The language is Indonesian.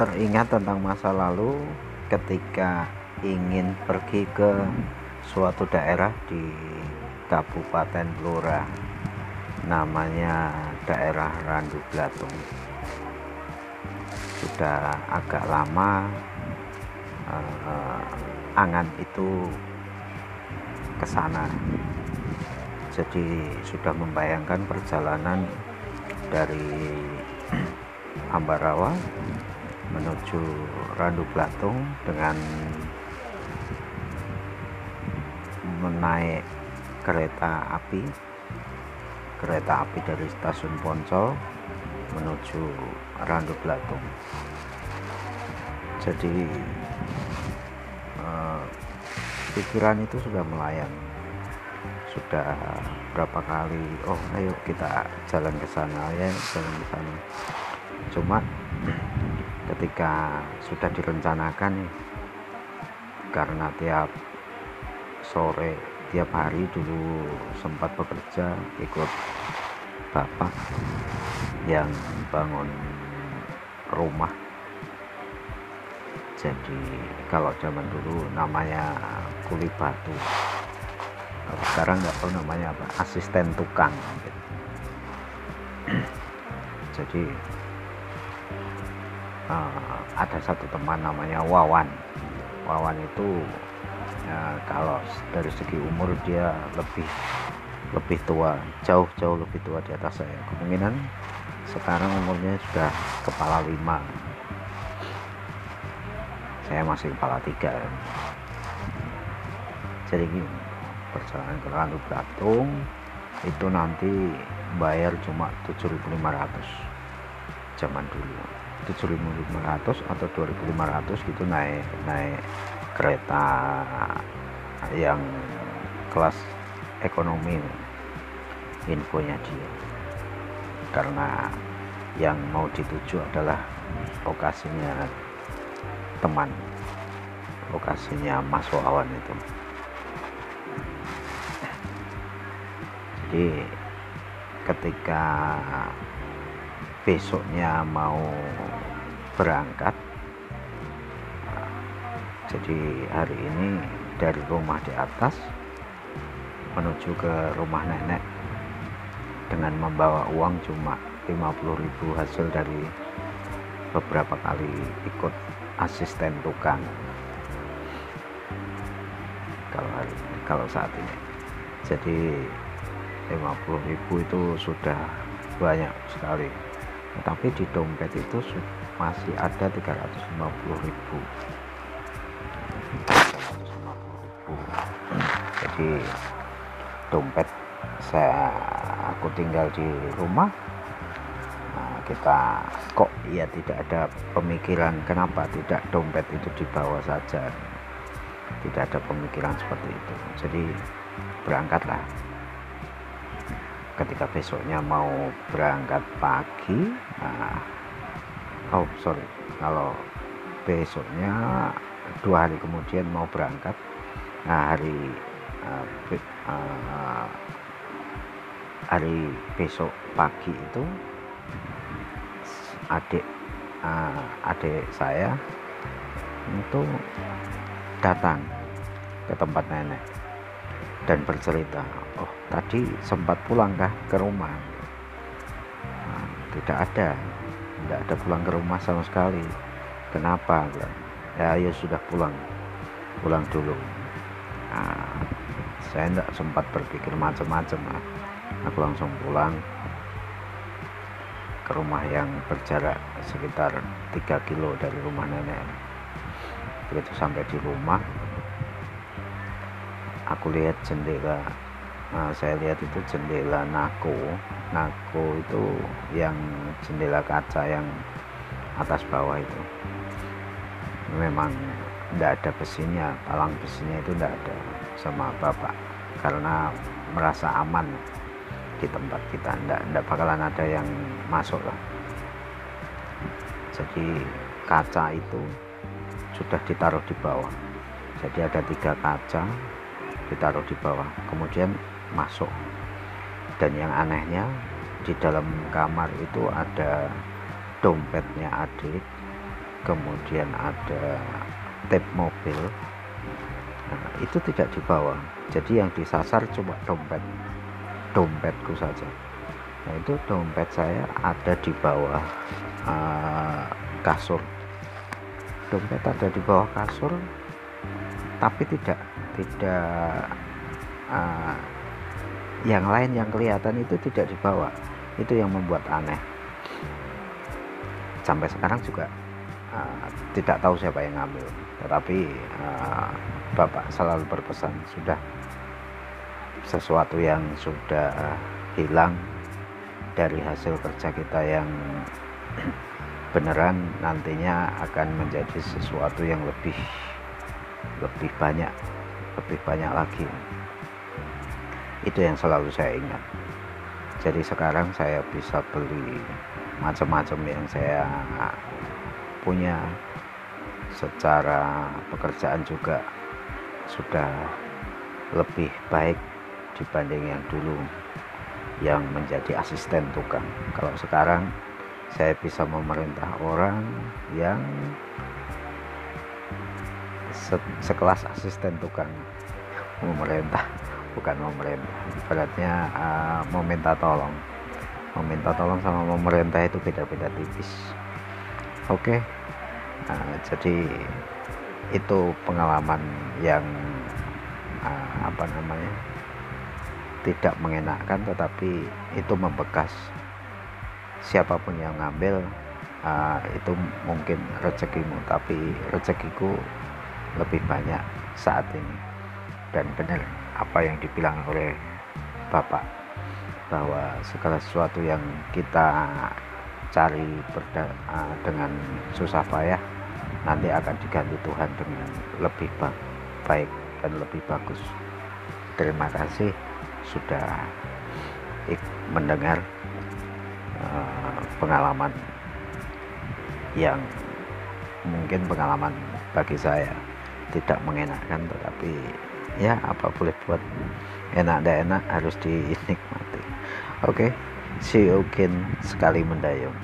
teringat tentang masa lalu ketika ingin pergi ke suatu daerah di Kabupaten Blora. Namanya daerah Randu Blatung. Sudah agak lama eh, angan itu ke sana. Jadi sudah membayangkan perjalanan dari Ambarawa menuju Randu Blatung dengan menaik kereta api kereta api dari stasiun Poncol menuju Randu Blatung. Jadi eh, pikiran itu sudah melayang. Sudah berapa kali oh ayo kita jalan ke sana ya jalan ke sana. Cuma ketika sudah direncanakan nih karena tiap sore tiap hari dulu sempat bekerja ikut bapak yang bangun rumah. Jadi kalau zaman dulu namanya kulit batu. Kalau sekarang nggak tahu namanya apa asisten tukang. Jadi uh, ada satu teman namanya Wawan. Wawan itu ya, kalau dari segi umur dia lebih lebih tua jauh-jauh lebih tua di atas saya. Kemungkinan sekarang umurnya sudah kepala lima. Saya masih kepala tiga. Jadi perjalanan ke Randu Blatung itu nanti bayar cuma 7.500 zaman dulu 7.500 atau 2.500 gitu naik naik kereta yang kelas ekonomi infonya dia. Karena yang mau dituju adalah lokasinya teman lokasinya Mas Wawan itu. Jadi ketika besoknya mau berangkat. Jadi hari ini dari rumah di atas menuju ke rumah nenek dengan membawa uang cuma 50.000 hasil dari beberapa kali ikut asisten tukang. Kalau hari kalau saat ini. Jadi 50.000 itu sudah banyak sekali tapi di dompet itu masih ada 350 ribu. Jadi dompet saya aku tinggal di rumah. Nah, kita kok ya tidak ada pemikiran kenapa tidak dompet itu dibawa saja. Tidak ada pemikiran seperti itu. Jadi berangkatlah ketika besoknya mau berangkat pagi nah oh sorry kalau besoknya dua hari kemudian mau berangkat nah hari uh, uh, hari besok pagi itu adik uh, adik saya itu datang ke tempat nenek dan bercerita. Oh tadi sempat pulang kah ke rumah? Nah, tidak ada. Tidak ada pulang ke rumah sama sekali. Kenapa? Ya ya sudah pulang. Pulang dulu. Nah, saya tidak sempat berpikir macam-macam lah aku langsung pulang ke rumah yang berjarak sekitar 3 kilo dari rumah nenek. Begitu sampai di rumah aku lihat jendela. Nah, saya lihat itu jendela nako nako itu yang jendela kaca yang atas bawah itu. Memang tidak ada besinya palang besinya itu tidak ada sama bapak. Karena merasa aman di tempat kita tidak tidak bakalan ada yang masuk lah. Jadi kaca itu sudah ditaruh di bawah. Jadi ada tiga kaca ditaruh di bawah kemudian masuk. Dan yang anehnya di dalam kamar itu ada dompetnya adik kemudian ada tap mobil. Nah, itu tidak dibawa jadi yang disasar cuma dompet dompetku saja. Nah itu dompet saya ada di bawah uh, kasur. Dompet ada di bawah kasur tapi tidak tidak uh, yang lain yang kelihatan itu tidak dibawa. Itu yang membuat aneh. Sampai sekarang juga uh, tidak tahu siapa yang ngambil. Tetapi uh, bapak selalu berpesan sudah sesuatu yang sudah hilang dari hasil kerja kita yang beneran nantinya akan menjadi sesuatu yang lebih lebih banyak lebih banyak lagi. Itu yang selalu saya ingat. Jadi sekarang saya bisa beli macam-macam yang saya punya. Secara pekerjaan juga sudah lebih baik dibanding yang dulu yang menjadi asisten tukang. Kalau sekarang saya bisa memerintah orang yang se sekelas asisten tukang memerintah bukan memerintah. Ibaratnya uh, meminta tolong. Meminta tolong sama pemerintah itu beda-beda tipis. Oke? Okay. nah, jadi itu pengalaman yang uh, apa namanya tidak mengenakan tetapi itu membekas siapa pun yang ngambil uh, itu mungkin rezekimu. Tapi rezekiku lebih banyak saat ini dan benar apa yang dibilang oleh Bapak bahwa segala sesuatu yang kita cari dengan susah payah nanti akan diganti Tuhan dengan lebih baik dan lebih bagus. Terima kasih sudah mendengar uh, pengalaman yang mungkin pengalaman bagi saya tidak mengenakan tetapi ya apa boleh buat enak dan enak harus dinikmati oke okay? see you again sekali mendayung